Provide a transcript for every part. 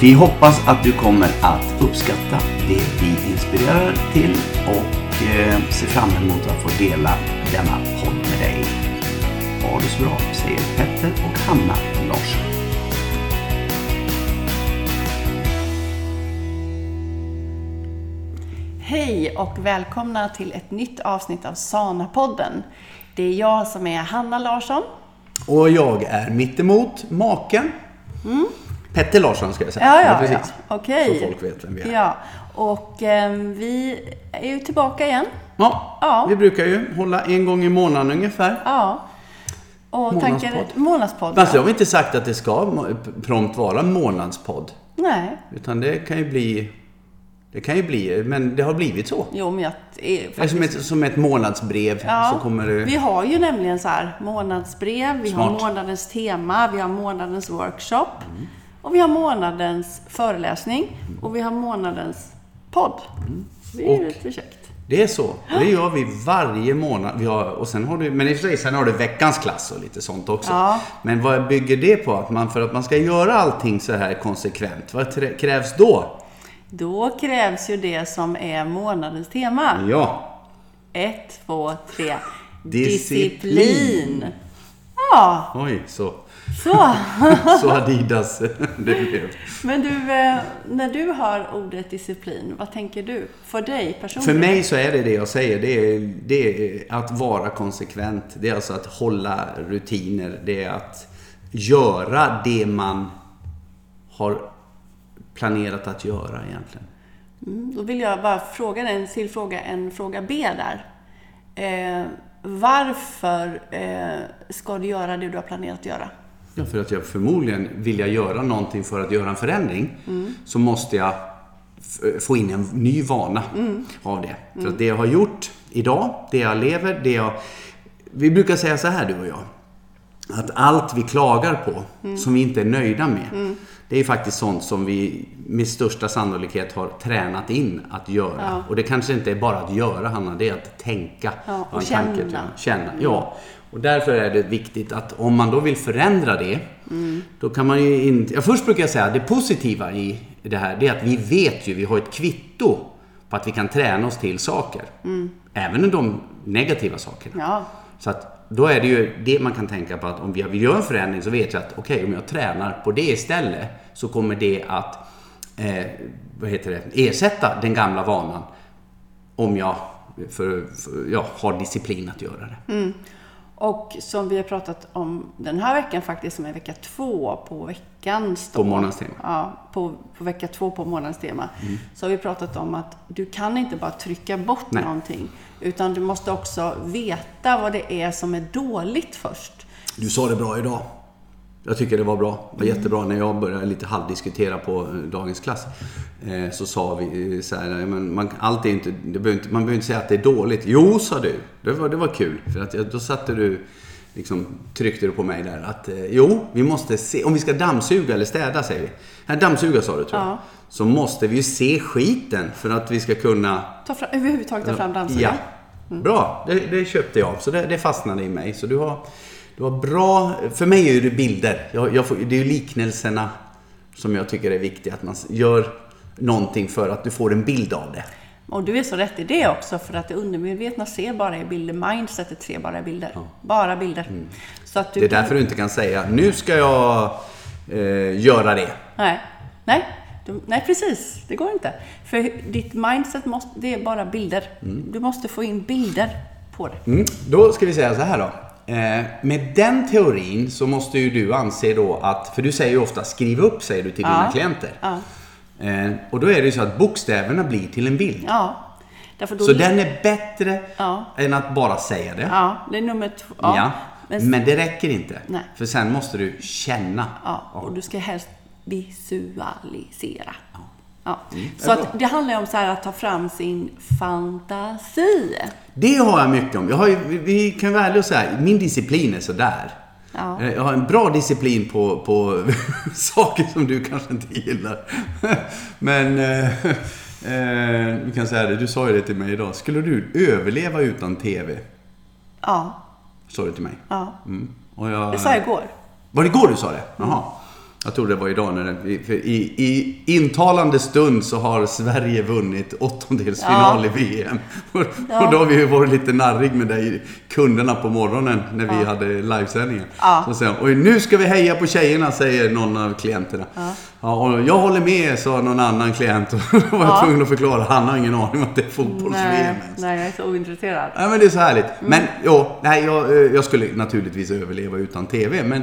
Vi hoppas att du kommer att uppskatta det vi inspirerar till och eh, ser fram emot att få dela denna podd med dig. Ha det så bra, säger Petter och Hanna Larsson. Hej och välkomna till ett nytt avsnitt av Sana-podden. Det är jag som är Hanna Larsson. Och jag är mittemot maken. Petter Larsson ska jag säga. Ja, ja, ja. Okej. Så folk vet vem vi är. Ja, och eh, vi är ju tillbaka igen. Ja, Ja. vi brukar ju hålla en gång i månaden ungefär. Ja. Och Månadspodd. tanken... Månadspodd. Alltså, jag ja. har inte sagt att det ska prompt vara en månadspodd. Nej. Utan det kan ju bli... Det kan ju bli, men det har blivit så. Jo, men jag är är som ett, som ett månadsbrev Ja, så kommer det... Vi har ju nämligen så här månadsbrev, vi Smart. har månadens tema, vi har månadens workshop Mm. Och vi har månadens föreläsning och vi har månadens podd. Det är Och- lite käckt. Det är så. Det gör vi varje månad. Vi har, och sen har du, men i och för sig, sen har du veckans klass och lite sånt också. Ja. Men vad bygger det på? Att man, för att man ska göra allting så här konsekvent, vad krävs då? Då krävs ju det som är månadens tema. Ja, Ett, två, tre. Disciplin. Disciplin. Ja, oj, så, så. så Adidas det blev. Men du, eh, när du hör ordet disciplin, vad tänker du? För dig personligen? För mig så är det det jag säger. Det är, det är att vara konsekvent. Det är alltså att hålla rutiner. Det är att göra det man har planerat att göra egentligen. Mm, Då vill jag bara fråga dig en till fråga, en fråga B där. Eh, varför eh, ska du göra det du har planerat att göra? Ja, för att jag förmodligen vill jag göra någonting för att göra en förändring så måste jag få in en ny vana av det. För att det jag har gjort idag, det jag lever, det jag... Vi brukar säga så här du och jag. Att allt vi klagar på, som vi inte är nöjda med, det är faktiskt sånt som vi med största sannolikhet har tränat in att göra. Ja. Och det kanske inte är bara att göra, Hanna, det är att tänka. Ja, och en tanke känna. Känna, ja. Och därför är det viktigt att om man då vill förändra det, då kan man ju inte... Ja, först brukar jag säga att det positiva i det här, det är att vi vet ju, vi har ett kvitto på att vi kan träna oss till saker. Även de negativa sakerna. Ja, Så att då är det ju det man kan tänka på att om vi göra en förändring så vet jag att okej, om jag tränar på det istället så kommer det att eh, vad heter det, ersätta den gamla vanan om jag för, för, ja, har disciplin att göra det. Och som vi har pratat om den här veckan faktiskt, som är vecka två på veckans På månadens tema. Ja, på, på vecka två på månadens tema. Mm. Så har vi pratat om att du kan inte bara trycka bort Nej. någonting. Utan du måste också veta vad det är som är dåligt först. Du sa det bra idag. Jag tycker det var bra. Det var jättebra. När jag började lite halvdiskutera på eh, dagens klass eh, så sa vi eh, så här, men man, allt är inte, det behöver inte, man behöver inte säga att det är dåligt. Jo, sa du. Det var, det var kul. För att då satte du, liksom, tryckte du på mig där att jo, vi måste se, om vi ska dammsuga eller städa säger vi. Nej, dammsuga sa du tror jag. Ja. Så måste vi ju se skiten för att vi ska kunna Ta fram, överhuvudtaget ta fram dammsugaren. Ja. Bra, det, det köpte jag. Så det, det fastnade i mig. Så du har, du har bra... För mig är det bilder. Jag, jag får, det är liknelserna som jag tycker är viktiga. Att man gör någonting för att du får en bild av det. Och du är så rätt i det också, för att det undermedvetna ser bara i bilder. Mindsetet ser bara i bilder. Bara bilder. Så att du Mm. Det är därför du inte kan säga, nu ska jag eh, göra det. Nej. Nej. Du, nej, precis. Det går inte. För ditt mindset måste, det är bara bilder. Du måste få in bilder på det. Mm. Då ska vi säga så här då. Eh, med den teorin så måste ju du anse då att, för du säger ju ofta skriv upp säger du till Ja. dina klienter. Ja. Eh, och då är det ju så att bokstäverna blir till en bild. Ja. Så den är bättre än att bara säga det. Ja, det är nummer två. Ja. Men, Men, det räcker inte. Nej. För sen måste du känna. ja, och du ska helst visualisera. Ja. Mm. Så att det handlar ju om så här att ta fram sin fantasi. Det har jag mycket om. Jag har ju, vi- vi kan vara ärliga och säga, min disciplin är sådär. Ja. Eh, Jag har en bra disciplin på, på saker som du kanske inte gillar. Men eh, eh, du kan säga det, du sa ju det till mig idag. Skulle du överleva utan TV? Ja, Sa du till mig. ja. Mm. Och jag, Det sa jag igår. Var det igår du sa det? Jaha. Jag trodde det var idag. När för i, I intalande stund så har Sverige vunnit åttondelsfinal i VM. Och, Ja. och då har vi ju varit lite narrig med dig, kunderna på morgonen när vi hade livesändningen. Ja. Så de, och nu ska vi heja på tjejerna, säger någon av klienterna. Ja. och jag håller med, sa någon annan klient. Och då var jag Ja. tvungen att förklara. Han har ingen aning om att det är fotbolls-VM Nej, nej, jag är så ointresserad. Ja, men det är så härligt. Men jo, nej, jag, eh, jag skulle naturligtvis överleva utan TV. Men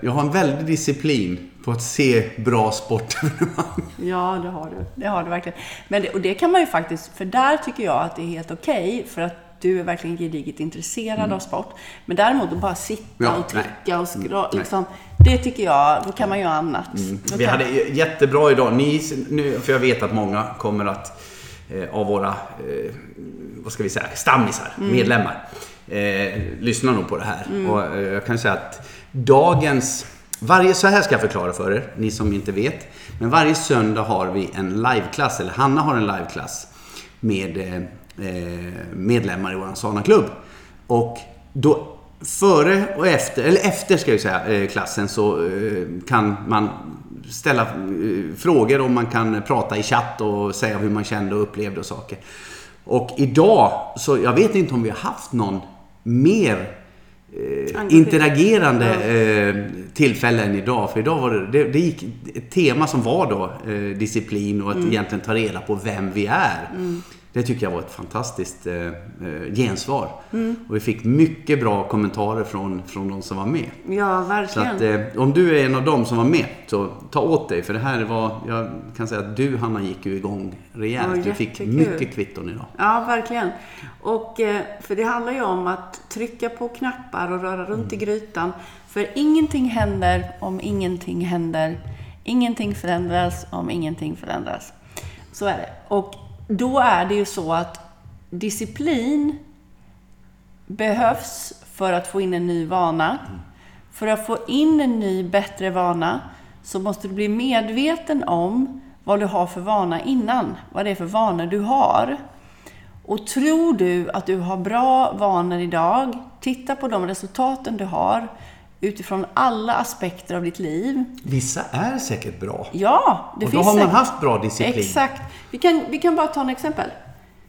jag har en väldig disciplin på att se bra sportevenemang. Ja, det har du. Det har du verkligen. Men det, och det kan man ju faktiskt, för där tycker jag att det är helt okej, för att du är verkligen gediget intresserad av sport. Men däremot att bara sitta Ja, och nej. trycka och scrolla, nej. liksom, det tycker jag, då kan man göra annat. Då Vi hade jättebra idag. Ni, nu, för jag vet att många kommer att, eh, av våra, eh, vad ska vi säga, stammisar, medlemmar, eh, lyssnar nog på det här. Och eh, jag kan säga att dagens, varje, så här ska jag förklara för er, ni som inte vet. Men varje söndag har vi en liveklass, eller Hanna har en liveklass med eh, eh medlemmar i vår Sana-klubb. Och då före och efter, eller efter ska jag säga, eh, klassen så eh, kan man ställa eh, frågor och man kan prata i chatt och säga hur man kände och upplevde och saker. Och idag, så jag vet inte om vi har haft någon mer eh, interagerande eh, tillfälle än idag. För idag var det, det, det gick ett tema som var då eh, disciplin och att egentligen ta reda på vem vi är. Det tycker jag var ett fantastiskt eh, eh, gensvar. Och vi fick mycket bra kommentarer från, från de som var med. Ja, Så verkligen. att eh, om du är en av dem som var med, så ta åt dig. För det här var, jag kan säga att du Hanna gick ju igång rejält. Ja, du fick mycket kvitton idag. Ja, verkligen. Och, eh, för det handlar ju om att trycka på knappar och röra runt i grytan. För ingenting händer om ingenting händer. Ingenting förändras om ingenting förändras. Så är det. Och då är det ju så att disciplin behövs för att få in en ny vana. För att få in en ny, bättre vana så måste du bli medveten om vad du har för vana innan. Vad det är för vanor du har. Och tror du att du har bra vanor idag, titta på de resultaten du har utifrån alla aspekter av ditt liv. Vissa är säkert bra. Ja, det och då finns har man haft bra disciplin. Exakt. Vi kan, vi kan bara ta en exempel.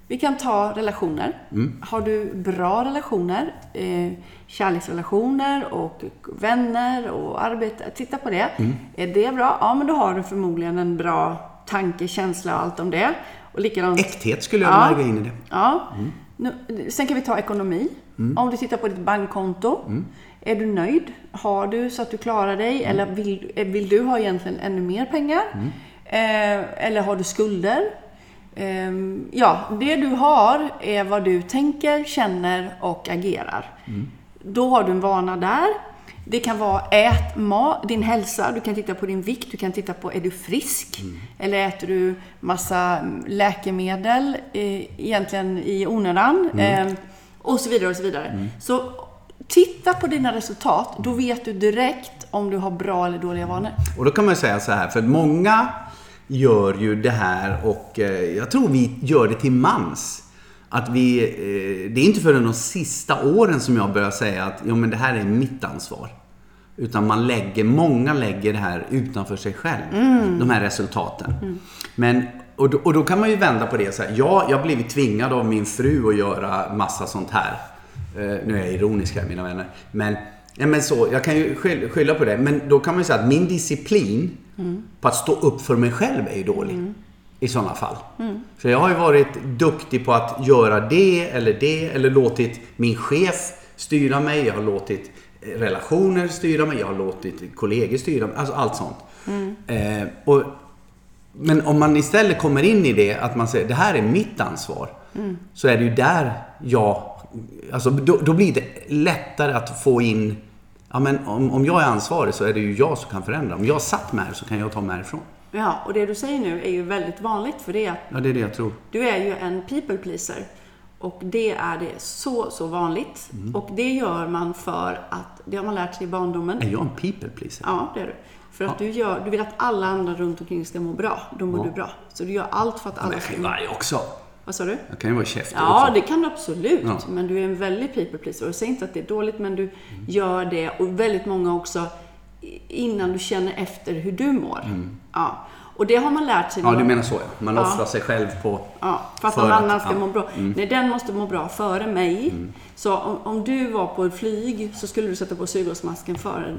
Vi kan ta relationer. Mm. Har du bra relationer, eh, kärleksrelationer och vänner och arbete, titta på det. Mm. Är det bra? Ja, men då har du förmodligen en bra tanke, känsla och allt om det. Och likadant Äkthet skulle jag Ja. lägga in i det. Ja. Nu, sen kan vi ta ekonomi. Om du tittar på ditt bankkonto. Är du nöjd? Har du så att du klarar dig? Eller vill, eh, vill du ha egentligen ännu mer pengar? Eh, eller har du skulder? Ehm, ja, det du har är vad du tänker, känner och agerar. Då har du en vana där. Det kan vara ät mat, din hälsa, du kan titta på din vikt, du kan titta på är du frisk? Eller äter du massa mm, läkemedel eh, egentligen i onödan? Eh, och så vidare och så vidare. Så titta på dina resultat, då vet du direkt om du har bra eller dåliga vanor. Och då kan man säga så här, för många gör ju det här och eh, jag tror vi gör det till mans. Att vi, eh, det är inte förrän de sista åren som jag börjar säga att jo, men det här är mitt ansvar. Utan man lägger, många lägger det här utanför sig själv. De här resultaten. Men, och, då, och då kan man ju vända på det så här. Ja, jag har blivit tvingad av min fru att göra massa sånt här. Eh, nu är jag ironisk här mina vänner. Men Ja, men så, jag kan ju skyll- skylla på det. Men då kan man ju säga att min disciplin på att stå upp för mig själv är ju dålig. I sådana fall. Så jag har ju varit duktig på att göra det eller det. Eller låtit min chef styra mig. Jag har låtit eh, relationer styra mig. Jag har låtit kollegor styra mig. Alltså allt sånt. Eh, och, men om man istället kommer in i det att man säger det här är mitt ansvar. Så är det ju där jag... Alltså då, då blir det lättare att få in... Ja men om, om jag är ansvarig så är det ju jag som kan förändra. Om jag satt med det så kan jag ta mig härifrån. Ja, och det du säger nu är ju väldigt vanligt för det Ja, det är det jag tror. du är ju en people pleaser. Och det är det så, så vanligt. Mm. Och det gör man för att, det har man lärt sig i barndomen. Är jag en people pleaser? Ja, det är du. För att du, gör, du vill att alla andra runt omkring ska må bra. Då mår Ja. du bra. Så du gör allt för att Men alla ska må vara också. Vad sa du? Jag kan ju vara käftig Ja, också. det kan du absolut. Ja. Men du är en väldigt people pleaser. Och jag säger inte att det är dåligt, men du gör det. Och väldigt många också innan du känner efter hur du mår. Ja. Och det har man lärt sig. Mm. Ja, du menar så ja. Man Ja. offrar sig själv på... Ja, för att någon annan ska ja. må bra. Nej, den måste må bra före mig. Mm. Så om, om du var på ett flyg så skulle du sätta på syrgasmasken före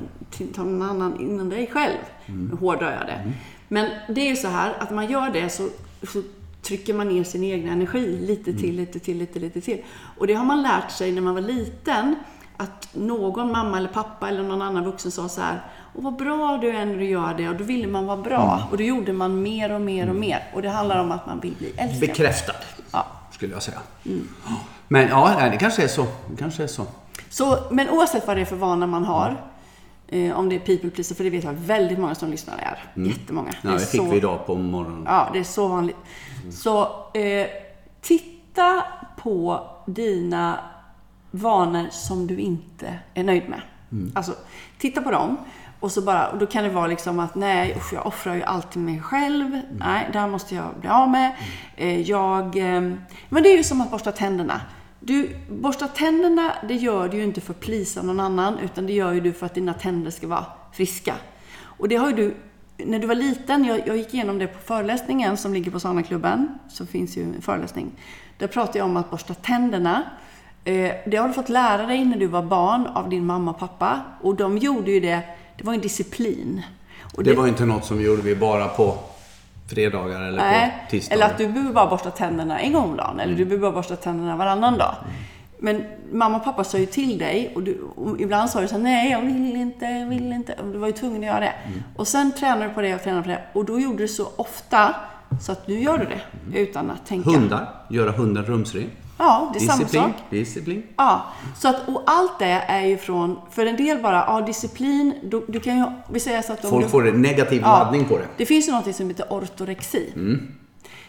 någon annan innan dig själv. Mm. Nu hårdrar jag det. Men det är ju så här att man gör det så, så trycker man ner sin egen energi lite Mm. till, lite till, lite, lite till. Och det har man lärt sig när man var liten. Att någon mamma eller pappa eller någon annan vuxen sa så här. Åh, vad bra du är när du gör det. Och då ville man vara bra. Mm. Och då gjorde man mer och mer och mer. Och det handlar om att man vill bli älskad. Bekräftad, Ja. skulle jag säga. Men ja, det kanske är så. Det kanske är så. Så, men oavsett vad det är för vana man har, eh, om det är people pleaser, för det vet jag väldigt många som lyssnar är. Jättemånga. Ja, är det fick så, vi idag på morgonen. Ja, det är så vanligt. Så eh, titta på dina vanor som du inte är nöjd med. Alltså, titta på dem. Och, så bara, och då kan det vara liksom att nej, usch, jag offrar ju alltid mig själv. Nej, det här måste jag bli av med. Eh, jag, eh, men det är ju som att borsta tänderna. Du borstar tänderna, det gör du ju inte för att plisa någon annan, utan det gör ju du för att dina tänder ska vara friska. Och det har ju du, när du var liten, jag, jag gick igenom det på föreläsningen som ligger på Sana-klubben, så finns ju en föreläsning. Där pratade jag om att borsta tänderna. Eh, det har du fått lära dig när du var barn av din mamma och pappa. Och de gjorde ju det, det var en disciplin. Och Det var inte något som gjorde vi bara på fredagar eller Nej, på tisdagar. eller att du behöver bara borsta tänderna en gång om dagen. Eller du behöver bara borsta tänderna varannan dag. Men mamma och pappa sa ju till dig och, du, och ibland sa du så här, nej jag vill inte, jag vill inte. Och du var ju tvungen att göra det. Och sen tränade du på det och tränade på det. Och då gjorde du så ofta så att nu gör du det utan att tänka. Hundar, göra hundar rumsren. Ja, det är samma Disciplin, sak. disciplin. Ja, så att, och allt det är ju från, för en del bara, ja disciplin, du, du kan ju, vi säger så att Folk du, får en negativ Ja. laddning på det. Det finns ju något som heter ortorexi.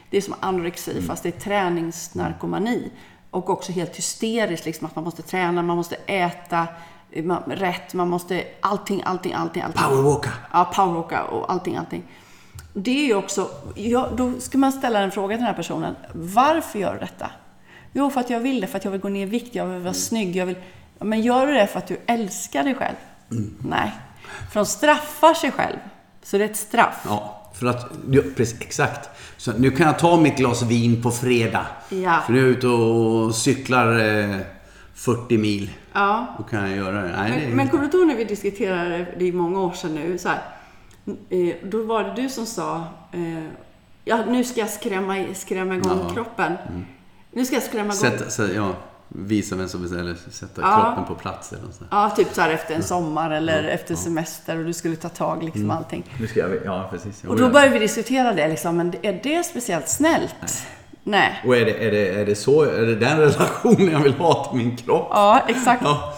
Det är som anorexi, fast det är träningsnarkomani. Och också helt hysteriskt, liksom att man måste träna, man måste äta eh, man, rätt, man måste allting, allting, allting. allting. Powerwalka. Ja, powerwalka och allting, allting. Det är ju också, ja, då ska man ställa en fråga till den här personen. Varför gör du detta? Jo, för att jag vill det, för att jag vill gå ner i vikt, jag vill vara snygg, jag vill... Men gör du det för att du älskar dig själv? Nej. För de straffar sig själv. Så det är ett straff. Ja, för att... Precis, exakt. Så nu kan jag ta mitt glas vin på fredag. Ja. För nu är jag ute och cyklar eh, 40 mil. Ja. Då kan jag göra det. Nej, det är... Men, kommer du ihåg när vi diskuterade, det är många år sedan nu, så här, eh, då var det du som sa, eh, ja nu ska jag skrämma, skrämma igång Ja. kroppen. Nu ska jag skrämma igång... Sätta, så, ja, visa vem som beställer, sätta Ja. kroppen på plats eller så. Ja, typ så här efter en sommar eller efter semester och du skulle ta tag liksom Mm. allting. Nu ska jag, ja, precis. Och då började vi diskutera det liksom, men är det speciellt snällt? Nej. Och är det, är, det, är det så, är det den relationen jag vill ha till min kropp? Ja, exakt. Ja.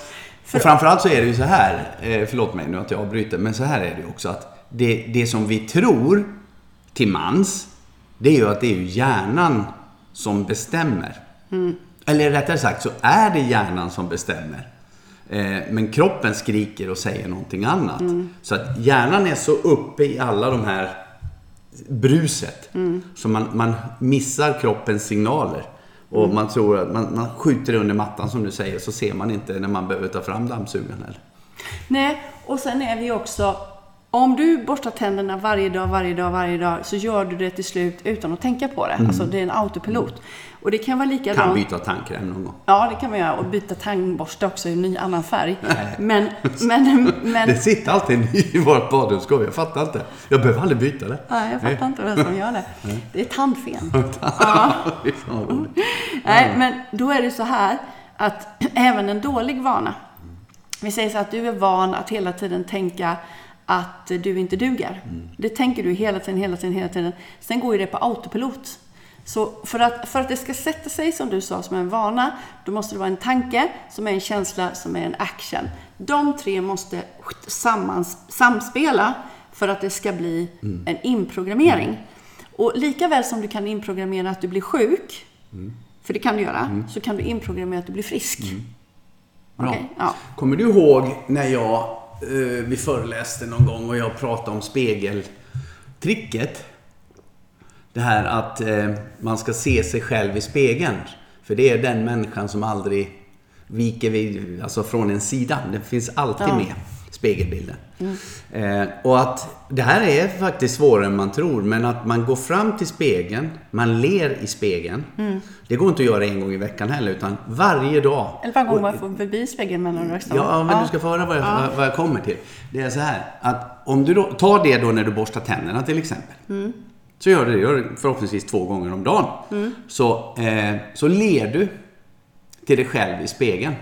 Och framförallt så är det ju så här, eh, förlåt mig nu att jag avbryter, men så här är det ju också att det, det som vi tror till mans, det är ju att det är ju hjärnan som bestämmer. Eller rättare sagt så är det hjärnan som bestämmer. Eh, men kroppen skriker och säger någonting annat. Så att hjärnan är så uppe i alla de här bruset. Så man, man missar kroppens signaler. Och man tror att man, man skjuter under mattan som du säger, så ser man inte när man behöver ta fram dammsugaren. Nej, och sen är vi också Om du borstar tänderna varje dag, varje dag, varje dag så gör du det till slut utan att tänka på det. Alltså det är en autopilot. Och det kan vara likadant. Kan byta tandkräm någon gång. Ja, det kan man göra. Och byta tandborste också i en ny annan färg. Men, men, men... Det sitter alltid en ny i vårt badrumsskåp. Jag fattar inte. Jag behöver aldrig byta det. Nej, jag fattar inte vem som gör det. Det är tandfen. Roligt. Nej, men då är det så här att även en dålig vana. Vi säger så att du är van att hela tiden tänka att du inte duger. Det tänker du hela tiden, hela tiden, hela tiden. Sen går ju det på autopilot. Så för att, för att det ska sätta sig, som du sa, som en vana, då måste det vara en tanke, som är en känsla, som är en action. De tre måste sammans, samspela för att det ska bli en inprogrammering. Och lika väl som du kan inprogrammera att du blir sjuk, för det kan du göra, så kan du inprogrammera att du blir frisk. Bra. Okej, ja. Kommer du ihåg när jag, vi föreläste någon gång och jag pratade om spegeltricket? Det här att eh, man ska se sig själv i spegeln. För det är den människan som aldrig viker vid, alltså från en sida. Det finns alltid Ja. med, spegelbilden. Eh, och att det här är faktiskt svårare än man tror. Men att man går fram till spegeln, man ler i spegeln. Det går inte att göra en gång i veckan heller, utan varje dag. Eller varje gång man får förbi spegeln mellan rösterna. Ja, men du ska få höra vad jag, vad- vad jag kommer till. Det är så här att om du då, tar det då när du borstar tänderna till exempel. Så gör du det, gör förhoppningsvis två gånger om dagen. Så, eh, så ler du till dig själv i spegeln.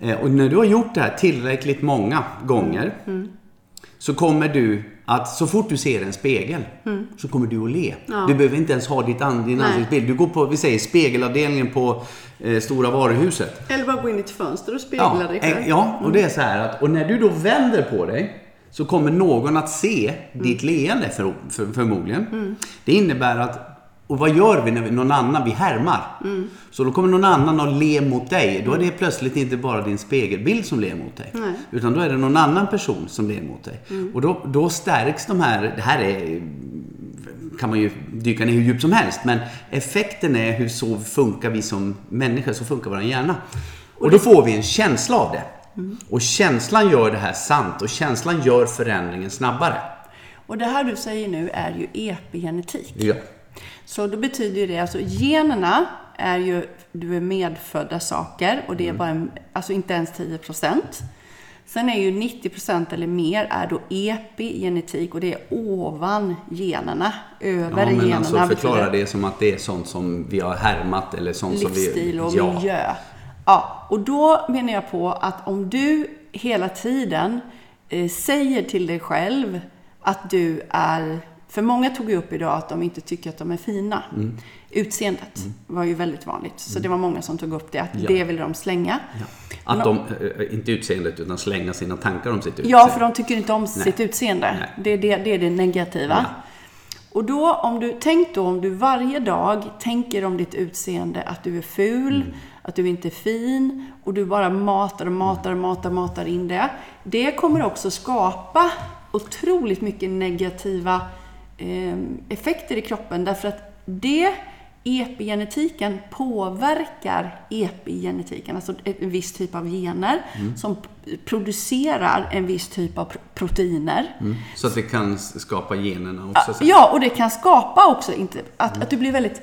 Eh, och när du har gjort det här tillräckligt många gånger så kommer du att så fort du ser en spegel så kommer du att le. Du behöver inte ens ha ditt an, din ansiktsbild. Du går på, vi säger spegelavdelningen på eh, Stora varuhuset. Eller bara gå in i ett fönster och spegla Ja, dig själv. eh, ja, och det är så här att och när du då vänder på dig så kommer någon att se ditt leende för, för, förmodligen. Det innebär att och vad gör vi när vi, någon annan, vi härmar. Så då kommer någon annan att le mot dig. Då är det plötsligt inte bara din spegelbild som ler mot dig. Nej. Utan då är det någon annan person som ler mot dig. Och då, då stärks de här, det här är kan man ju dyka ner hur djupt som helst. Men effekten är hur så funkar vi som människor, så funkar vår hjärna. Och då får vi en känsla av det. Och känslan gör det här sant och känslan gör förändringen snabbare. Och det här du säger nu är ju epigenetik. Ja. Så då betyder ju det, alltså generna är ju, du är medfödda saker och det är bara en, alltså inte ens 10 procent. Sen är ju 90 procent eller mer är då epigenetik och det är ovan generna, över Ja, men generna. alltså förklara det som att det är sånt som vi har härmat eller sånt som vi... livsstil och ja. miljö. Ja, och då menar jag på att om du hela tiden eh, säger till dig själv att du är... För många tog ju upp idag att de inte tycker att de är fina. Mm. Utseendet var ju väldigt vanligt. Så det var många som tog upp det, att Ja. det vill de slänga. Att de, eh, inte utseendet, utan slänga sina tankar om sitt utseende. Ja, för de tycker inte om sitt utseende. Nej. Det, är det, det är det negativa. Ja. Och då, om du, tänk då om du varje dag tänker om ditt utseende att du är ful, Mm. att du inte är fin och du bara matar och matar och matar, matar in det. Det kommer också skapa otroligt mycket negativa effekter i kroppen därför att det epigenetiken påverkar epigenetiken, alltså en viss typ av gener Mm. som producerar en viss typ av pr- proteiner. Så att det kan skapa generna också. sen. Ja, och det kan skapa också, inte, att, att du blir väldigt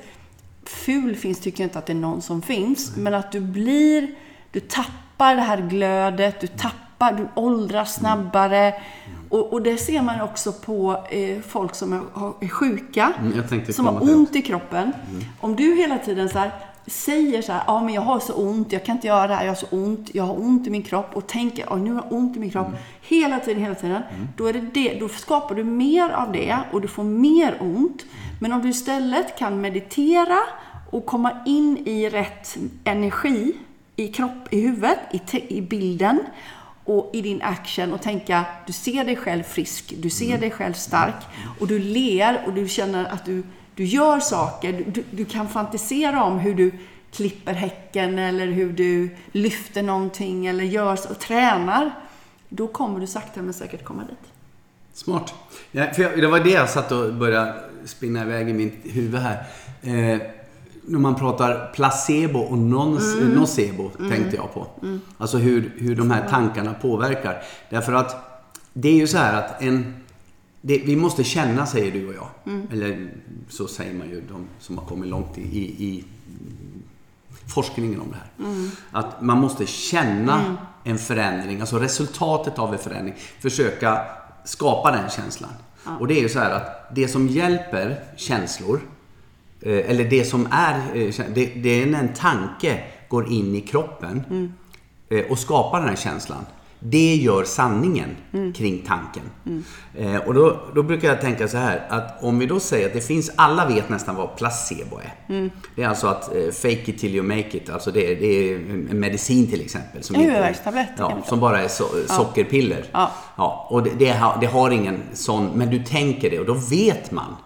ful finns tycker jag inte att det är någon som finns, men att du blir, du tappar det här glödet, du tappar, du åldras snabbare. Och, och det ser man också på eh, folk som är, är sjuka, Mm, som har ont i kroppen. Om du hela tiden så här, säger så här, ja men jag har så ont, jag kan inte göra det här, jag har så ont, jag har ont i min kropp och tänker, ja nu har jag ont i min kropp. Hela tiden, hela tiden. Då, är det det, då skapar du mer av det och du får mer ont. Men om du istället kan meditera och komma in i rätt energi i kropp, i huvudet, i, i bilden och i din action och tänka, du ser dig själv frisk, du ser dig själv stark och du ler och du känner att du, du gör saker. Du, du, kan fantisera om hur du klipper häcken eller hur du lyfter någonting eller gör och tränar. Då kommer du sakta men säkert komma dit. Smart. Ja, för jag, det var det jag satt och började spinna iväg i mitt huvud här. Eh, när man pratar placebo och non- Mm. nocebo tänkte jag på. Alltså hur, hur de här tankarna påverkar. Därför att det är ju så här att en... Det, vi måste känna, säger du och jag. Eller så säger man ju, de som har kommit långt i, i, i forskningen om det här. Att man måste känna en förändring, alltså resultatet av en förändring. Försöka skapa den känslan. Och det är ju så här att det som hjälper känslor, eller det som är, eh, det, det är när en tanke går in i kroppen eh, och skapar den här känslan. Det gör sanningen kring tanken. Eh, och då, då brukar jag tänka så här att om vi då säger att det finns, alla vet nästan vad placebo är. Det är alltså att eh, fake it till you make it. Alltså det, det är en medicin till exempel. Som inte- Ja, som bara är so sockerpiller. Ja. Ja, och det, det, har, det har ingen sån, men du tänker det och då vet man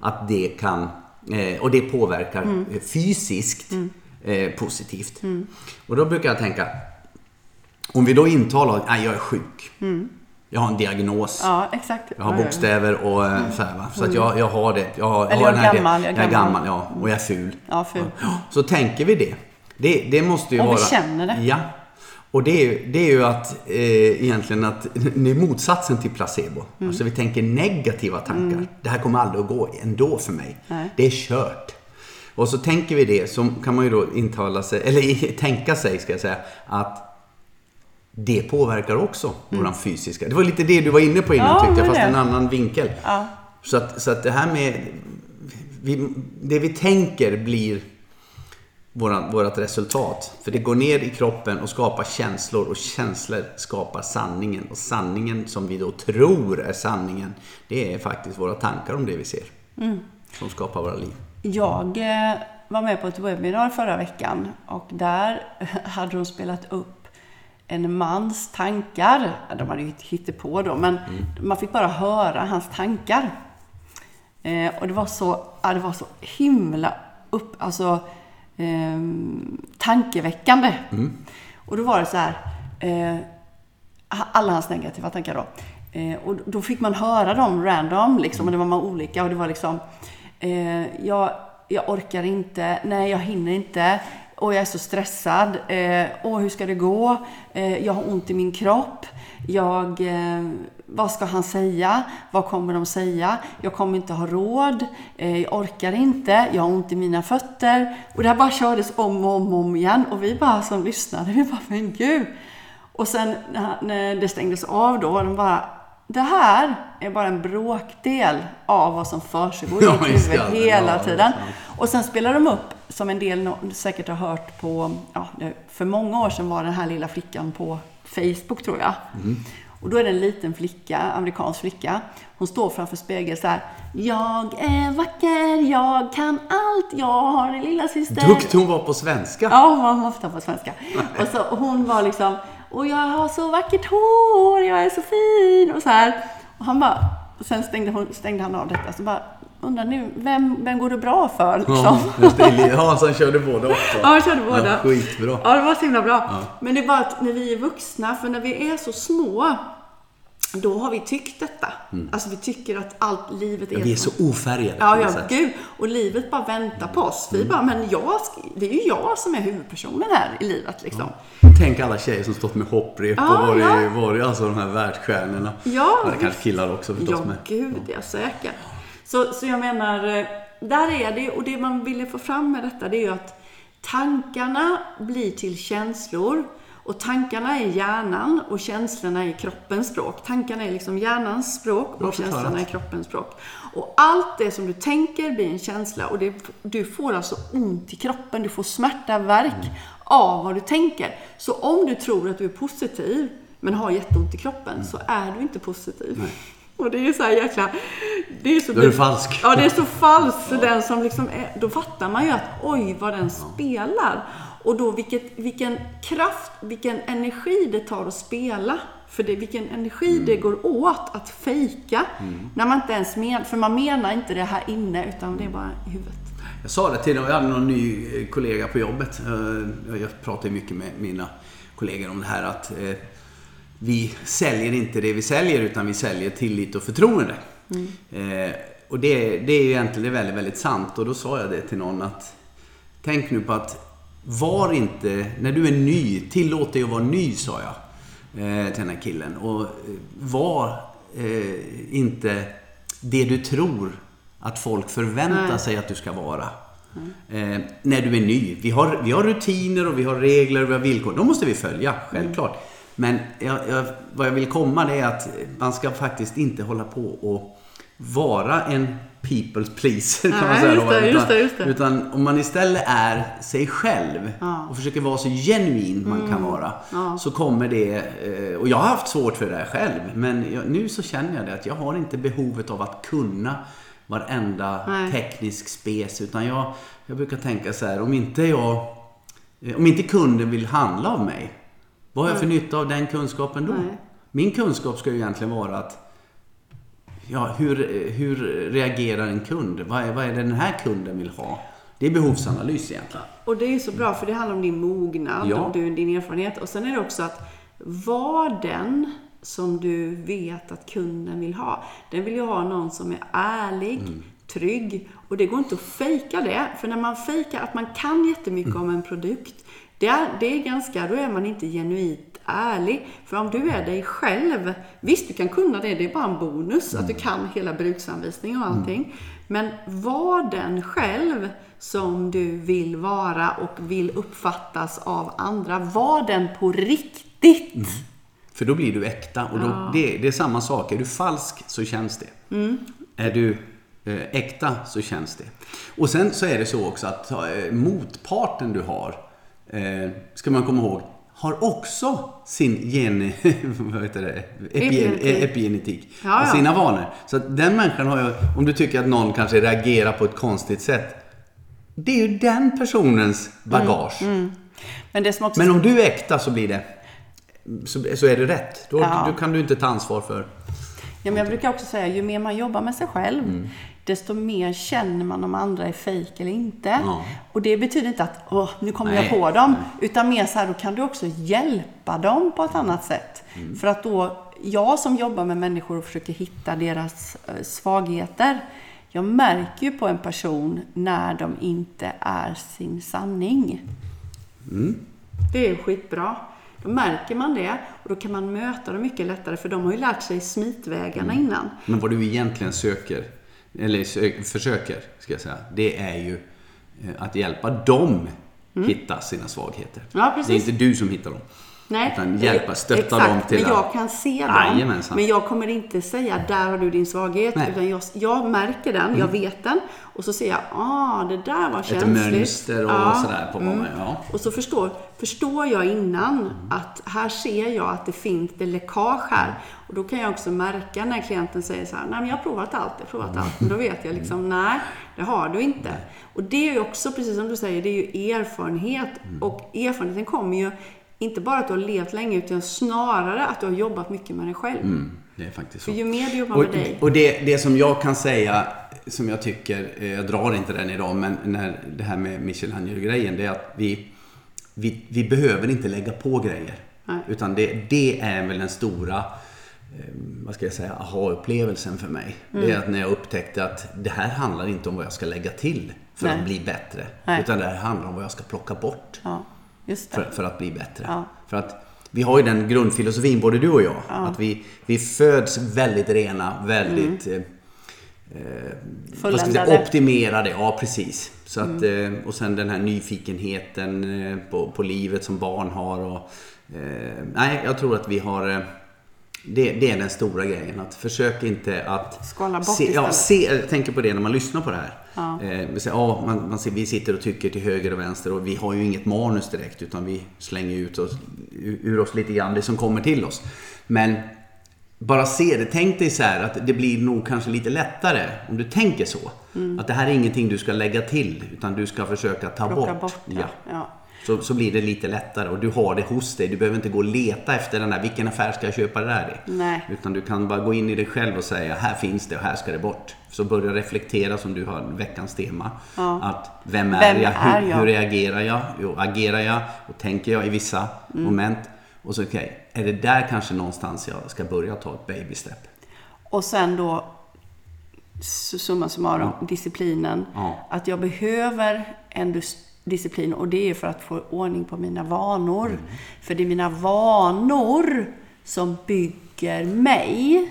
att det kan, eh, och det påverkar Mm. eh, fysiskt eh, positivt. Och då brukar jag tänka, om vi då intalar att jag är sjuk. Jag har en diagnos. Mm. Ja. Jag har bokstäver och eh, så här va. Så att jag, jag har det. Jag, har, Eller har jag är den här- gammal, jag är gammal. gammal, ja. Och jag är ful. Ja, ful. Så tänker vi det. Det, det måste ju Om vi vara... känner det. Ja. Och det är ju, det är ju att eh, egentligen att det är motsatsen till placebo. Mm. Alltså vi tänker negativa tankar. Det här kommer aldrig att gå ändå för mig. Nej. Det är kört. Och så tänker vi det, så kan man ju då intala sig, eller tänka sig ska jag säga, att det påverkar också våran fysiska. Det var lite det du var inne på innan Mm. Ja, tyckte jag, fast det. en annan vinkel. Ja. Så att, så att det här med... Vi, det vi tänker blir våran, vårat resultat. För det går ner i kroppen och skapar känslor och känslor skapar sanningen. Och sanningen som vi då tror är sanningen, det är faktiskt våra tankar om det vi ser. Som skapar våra liv. Jag eh, var med på ett webbinar förra veckan och där hade de spelat upp en mans tankar. De hade ju hittat på då, men man fick bara höra hans tankar. Eh, och det var så, ja, det var så himla upp, alltså, ehm, tankeväckande. Och då var det så här, eh, alla hans negativa tankar då. Eh, och då fick man höra dem random, liksom, och det var man olika. Och det var liksom, eh, jag, jag orkar inte, nej jag hinner inte, och jag är så stressad, eh, åh hur ska det gå, eh, jag har ont i min kropp, jag, eh, vad ska han säga, vad kommer de säga, jag kommer inte ha råd, eh, jag orkar inte, jag har ont i mina fötter. Och det här bara kördes om och om, och om igen, och vi bara som lyssnade, vi bara, men gud. Och sen när- det stängdes av då, de bara det här är bara en bråkdel av vad som försiggår i ditt huvud hela tiden. Och sen spelar de upp, som en del säkert har hört på, ja, för många år sedan var den här lilla flickan på Facebook tror jag. Mm. Och då är det en liten flicka, amerikansk flicka. Hon står framför spegeln så här. Jag är vacker, jag kan allt, jag har en lilla syster. Duktig hon var på svenska. Ja, hon var ofta på svenska. Och så hon var liksom, och jag har så vackert hår, jag är så fin och så här. Och han bara, och sen stängde, hon, stängde han av detta, så bara, undrar nu, vem, vem går det bra för liksom? Ja, just det. Ja, så han körde båda också. Ja, jag körde båda. Ja, skitbra. Ja, det var så himla bra. Men det är bara att när vi är vuxna, för när vi är så små, då har vi tyckt detta. Alltså vi tycker att allt livet är... Mm. Vi är så ofärgade Ja, ja, gud. Och livet bara väntar på oss. Mm. Vi bara, men jag, det är ju jag som är huvudpersonen här i livet liksom. Tänk alla tjejer som stått med hopprep Ja, och varit, ja. varit alltså de här världsstjärnorna. Ja, det kanske killar också förstås Ja, med. gud ja, säkert. Så, så jag menar, eh, där är det, och det man ville få fram med detta, det är ju att tankarna blir till känslor. Och tankarna är hjärnan och känslorna är kroppens språk. Tankarna är liksom hjärnans språk och känslorna är kroppens språk. Och allt det som du tänker blir en känsla och det, du får alltså ont i kroppen, du får smärta, värk Mm. av vad du tänker. Så om du tror att du är positiv men har jätteont i kroppen Mm. så är du inte positiv. Och det är ju så här jäkla... Det är så Då är du falsk. Ja, det är så falskt. Så den som liksom är, då fattar man ju att oj, vad den spelar. Och då vilket, vilken kraft, vilken energi det tar att spela. För det, vilken energi Mm. det går åt att fejka. När man inte ens menar, för man menar inte det här inne, utan det är bara i huvudet. Jag sa det till jag hade någon ny eh, kollega på jobbet. Eh, Jag pratar ju mycket med mina kollegor om det här att eh, vi säljer inte det vi säljer utan vi säljer tillit och förtroende. Eh, Och det, det är ju egentligen väldigt, väldigt sant. Och då sa jag det till någon att tänk nu på att var inte, när du är ny, tillåt dig att vara ny sa jag. eh, till den här killen. Och eh, var eh, inte det du tror att folk förväntar Nej. sig att du ska vara. Eh, när du är ny. Vi har, vi har rutiner och vi har regler och vi har villkor. De måste vi följa, självklart. Men jag, jag, vad jag vill komma det är att man ska faktiskt inte hålla på och vara en people's pleaser kan man säga. just då. det, just utan, det, just det. utan om man istället är sig själv Ja. och försöker vara så genuin man kan vara. Ja. Så kommer det, eh, och jag har haft svårt för det här själv. Men jag, nu så känner jag det att jag har inte behovet av att kunna varenda Nej. teknisk spes. Utan jag, jag brukar tänka så här, om inte jag, eh, om inte kunden vill handla av mig. Vad har jag för nytta av den kunskapen då? Nej. Min kunskap ska ju egentligen vara att Ja, hur, hur reagerar en kund? Vad är, vad är det den här kunden vill ha? Det är behovsanalys egentligen. Och det är ju så bra för det handlar om din mognad Ja. och du- din erfarenhet. Och sen är det också att var den som du vet att kunden vill ha. Den vill ju ha någon som är ärlig, Mm. trygg. Och det går inte att fejka det. För när man fejkar att man kan jättemycket Mm. om en produkt. Det är, det är ganska, då är man inte genuint ärlig. För om du är dig själv. Visst, du kan kunna det. Det är bara en bonus att du Mm. kan hela bruksanvisning och allting. Men var den själv som du vill vara och vill uppfattas av andra. Var den på riktigt. Mm. För då blir du äkta och då, det, det är samma sak. Är du falsk så känns det. Mm. Är du eh, äkta så känns det. Och sen så är det så också att eh, motparten du har, eh, ska man komma ihåg, har också sin gen, vad heter det? Epi, Epigenetik. epigenetik. Ja, ja. sina vanor. Så att den människan har ju, om du tycker att någon kanske reagerar på ett konstigt sätt. Det är ju den personens bagage. Men det som också... Men om du är äkta så blir det så, så är det rätt. Då, Ja. då kan du inte ta ansvar för... Ja, men jag brukar också säga, ju mer man jobbar med sig själv, Mm. Desto mer känner man om andra är fejk eller inte. Ja. Och det betyder inte att, åh, nu kommer Nej, jag på dem. Utan mer så här, då kan du också hjälpa dem på ett annat sätt. Mm. För att då, jag som jobbar med människor och försöker hitta deras eh, svagheter, jag märker ju på en person när de inte är sin sanning. Det är skitbra. Då märker man det och då kan man möta dem mycket lättare för de har ju lärt sig smitvägarna innan. Men vad du egentligen söker, eller sö, försöker, ska jag säga, det är ju eh, att hjälpa dem hitta sina svagheter. Mm. Ja. Det är inte du som hittar dem. Nej, Utan hjälpa, stötta exakt, dem till men jag att- kan se dem. Jajamensan. Men jag kommer inte säga, där har du din svaghet. Nej. Mm. Utan jag, jag märker den, jag vet den. Och så ser jag, ah, det där var Ett känsligt. mönster och Ja, sådär på vad man... Ja. Och så förstår, förstår jag innan Mm. att här ser jag att det finns det läckage här. Och då kan jag också märka när klienten säger så här, nej men jag har provat allt, jag har provat Mm. allt. Men då vet jag liksom, nej, det har du inte. Och det är ju också, precis som du säger, det är ju erfarenhet. Mm. Och erfarenheten kommer ju inte bara att du har levt länge, utan snarare att du har jobbat mycket med dig själv. Mm, det är faktiskt så. För ju mer du jobbar Och, med dig. och det, det som jag kan säga, som jag tycker, eh, jag drar inte den idag, men när det här med Michelangelo-grejen, det är att vi, vi, vi behöver inte lägga på grejer. Nej. Utan det, det är väl den stora, eh, vad ska jag säga, aha-upplevelsen för mig. Det Mm. är att när jag upptäckte att det här handlar inte om vad jag ska lägga till för Nej. att bli bättre. Nej. Utan det här handlar om vad jag ska plocka bort Ja, det. För, för att bli bättre. Ja. För att vi har ju den grundfilosofin, både du och jag, att vi, vi föds väldigt rena, väldigt eh, eh, vad ska säga, optimerade. Ja, precis. Så att, eh, och sen den här nyfikenheten eh, på, på livet som barn har. Och, eh, nej, jag tror att vi har... Det, det är den stora grejen. Att försök inte att... Skala bort se, ja, istället. se, jag tänker på det när man lyssnar på det här. Ja. Eh, vi, säger, ja, man, man ser, vi sitter och tycker till höger och vänster och vi har ju inget manus direkt utan vi slänger ut oss, ur oss lite grann det som kommer till oss. Men bara se det. Tänk dig så här att det blir nog kanske lite lättare om du tänker så. Mm. Att det här är ingenting du ska lägga till utan du ska försöka ta Plocka bort. bort det. ja. Ja. Så, så blir det lite lättare och du har det hos dig. Du behöver inte gå och leta efter den där, vilken affär ska jag köpa det där i? Nej. Utan du kan bara gå in i dig själv och säga, här finns det och här ska det bort. Så börja reflektera som du har veckans tema. Ja. Att vem är Vem jag? är hur, jag? hur reagerar jag? Jo, agerar jag? Och tänker jag i vissa Mm. moment? Och så okej, är det där kanske någonstans jag ska börja ta ett baby step? Och sen då, summa summarum, disciplinen. Ja. Att jag behöver en disciplin och det är för att få ordning på mina vanor. Mm. För det är mina vanor som bygger mig.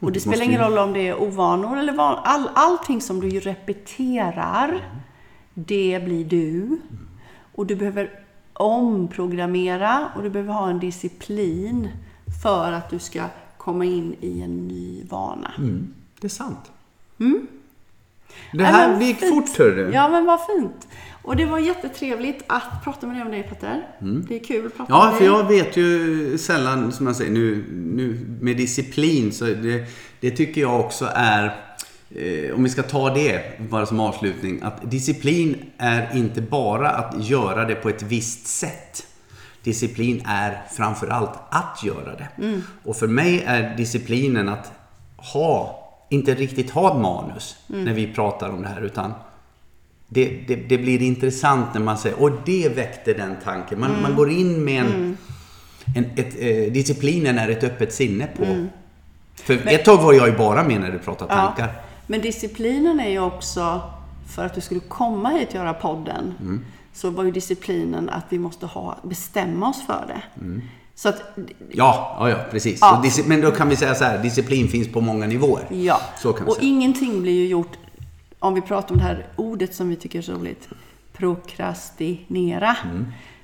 Och det spelar ingen roll om det är ovanor eller van, all, allting som du repeterar, det blir du. Och du behöver omprogrammera och du behöver ha en disciplin för att du ska komma in i en ny vana. Det är sant. Mm. Det Ja, här men gick fint. fort hörru. Ja, men vad fint. Och det var jättetrevligt att prata med dig om dig Petter. Det är kul att prata Mm. Ja, med för dig. jag vet ju sällan, som jag säger, nu, nu med disciplin, så det, det tycker jag också är, eh, om vi ska ta det bara som avslutning, att disciplin är inte bara att göra det på ett visst sätt. Disciplin är framförallt att göra det. Och för mig är disciplinen att ha, inte riktigt ha ett manus när vi pratar om det här, utan det, det, det blir intressant när man säger, och det väckte den tanken. Man, man går in med en, en ett, eh, disciplinen är ett öppet sinne på. För ett tag var jag ju bara med när du pratade Ja. tankar. Men disciplinen är ju också, för att du skulle komma hit och göra podden, Mm. så var ju disciplinen att vi måste ha, bestämma oss för det. Så att, Ja, ja, ja precis. Ja. Men då kan vi säga så här, disciplin finns på många nivåer. ja. Och säga. ingenting blir ju gjort, om vi pratar om det här ordet som vi tycker är så roligt, prokrastinera.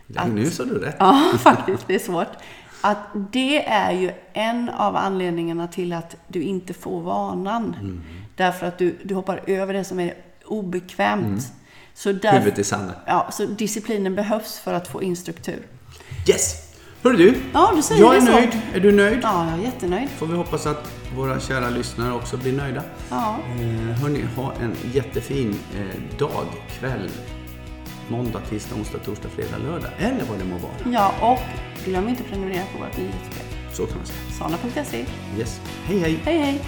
Ja, nu sa du rätt. Ja, faktiskt. Det är svårt. Att det är ju en av anledningarna till att du inte får vanan. Mm. Därför att du, du hoppar över det som är obekvämt. Mm. Så, där, Huvudet i sanden. ja, så disciplinen behövs för att få in struktur. Yes! Hörru du, Ja, du säger jag är det så. nöjd. Är du nöjd? Ja, jag är jättenöjd. Får vi hoppas att våra kära lyssnare också blir nöjda. Ja. Eh, hörni, ha en jättefin eh, dag, kväll, måndag, tisdag, onsdag, torsdag, fredag, lördag. Eller vad det må vara. ja, och glöm inte att prenumerera på vårt nyhetsbrev. Så kan man säga. Sana.se. Yes. Hej, hej! Hej, hej!